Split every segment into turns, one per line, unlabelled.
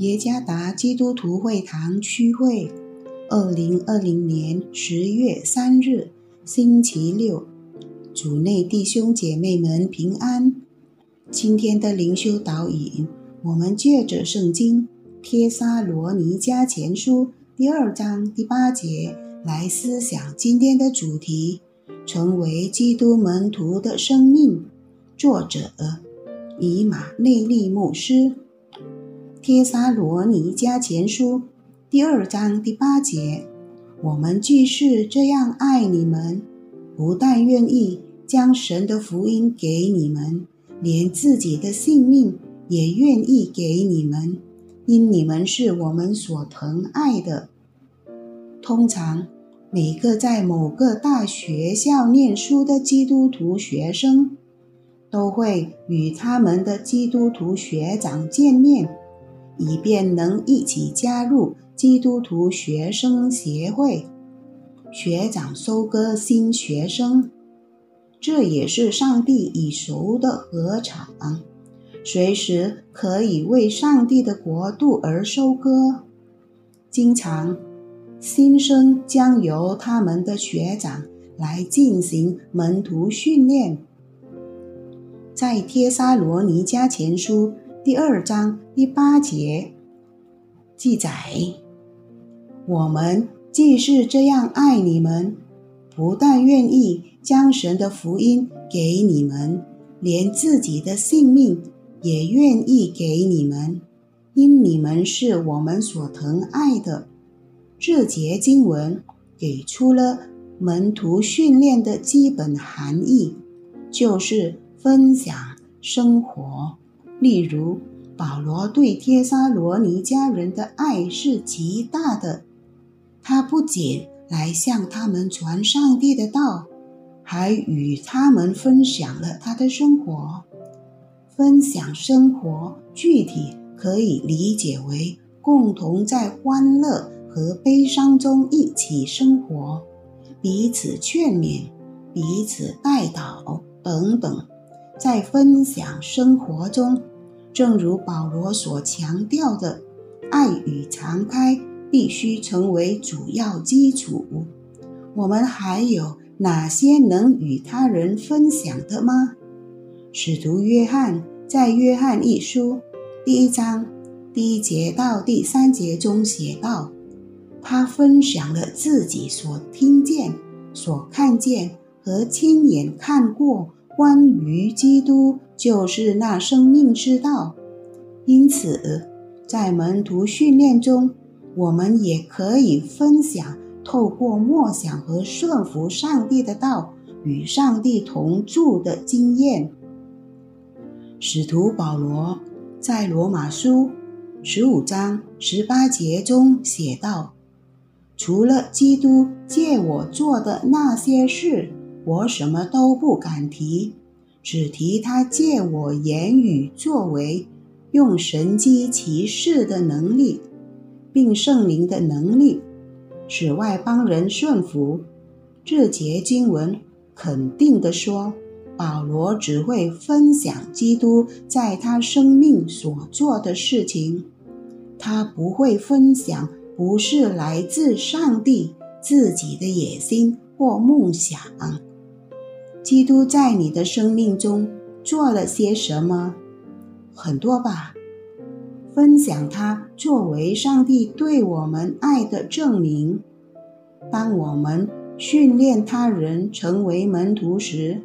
耶加达基督徒会堂区会，二零二零年十月三日，星期六，主内弟兄姐妹们平安。今天的灵修导引，我们借着圣经《帖撒罗尼迦前书》第二章第八节来思想今天的主题：成为基督门徒的生命。作者。以马内利牧师，《帖撒罗尼迦前书》第二章第八节：我们既是这样爱你们，不但愿意将神的福音给你们，连自己的性命也愿意给你们，因你们是我们所疼爱的。通常，每个在某个大学校念书的基督徒学生。都会与他们的基督徒学长见面，以便能一起加入基督徒学生协会。学长收割新学生，这也是上帝已熟的禾场，随时可以为上帝的国度而收割。经常，新生将由他们的学长来进行门徒训练。在《帖撒罗尼迦前书》第二章第八节记载：“我们既是这样爱你们，不但愿意将神的福音给你们，连自己的性命也愿意给你们，因你们是我们所疼爱的。”这节经文给出了门徒训练的基本含义，就是。分享生活，例如保罗对帖撒罗尼迦人的爱是极大的。他不仅来向他们传上帝的道，还与他们分享了他的生活。分享生活，具体可以理解为共同在欢乐和悲伤中一起生活，彼此劝勉、彼此带导等等。在分享生活中，正如保罗所强调的，爱与常开必须成为主要基础。我们还有哪些能与他人分享的吗？使徒约翰在《约翰一书》第一章第一节到第三节中写道：“他分享了自己所听见、所看见和亲眼看过。”关于基督就是那生命之道，因此在门徒训练中，我们也可以分享透过默想和顺服上帝的道与上帝同住的经验。使徒保罗在罗马书十五章十八节中写道：“除了基督借我做的那些事。”我什么都不敢提，只提他借我言语作为，用神机骑士的能力，并圣灵的能力，使外邦人顺服。这节经文肯定地说，保罗只会分享基督在他生命所做的事情，他不会分享不是来自上帝自己的野心或梦想。基督在你的生命中做了些什么？很多吧。分享他作为上帝对我们爱的证明。当我们训练他人成为门徒时，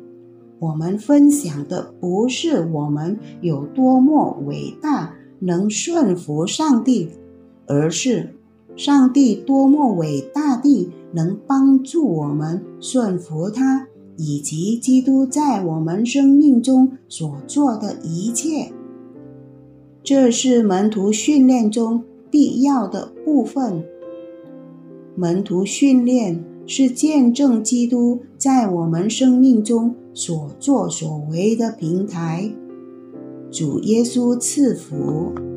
我们分享的不是我们有多么伟大，能顺服上帝，而是上帝多么伟大地能帮助我们顺服他。以及基督在我们生命中所做的一切，这是门徒训练中必要的部分。门徒训练是见证基督在我们生命中所作所为的平台。主耶稣赐福。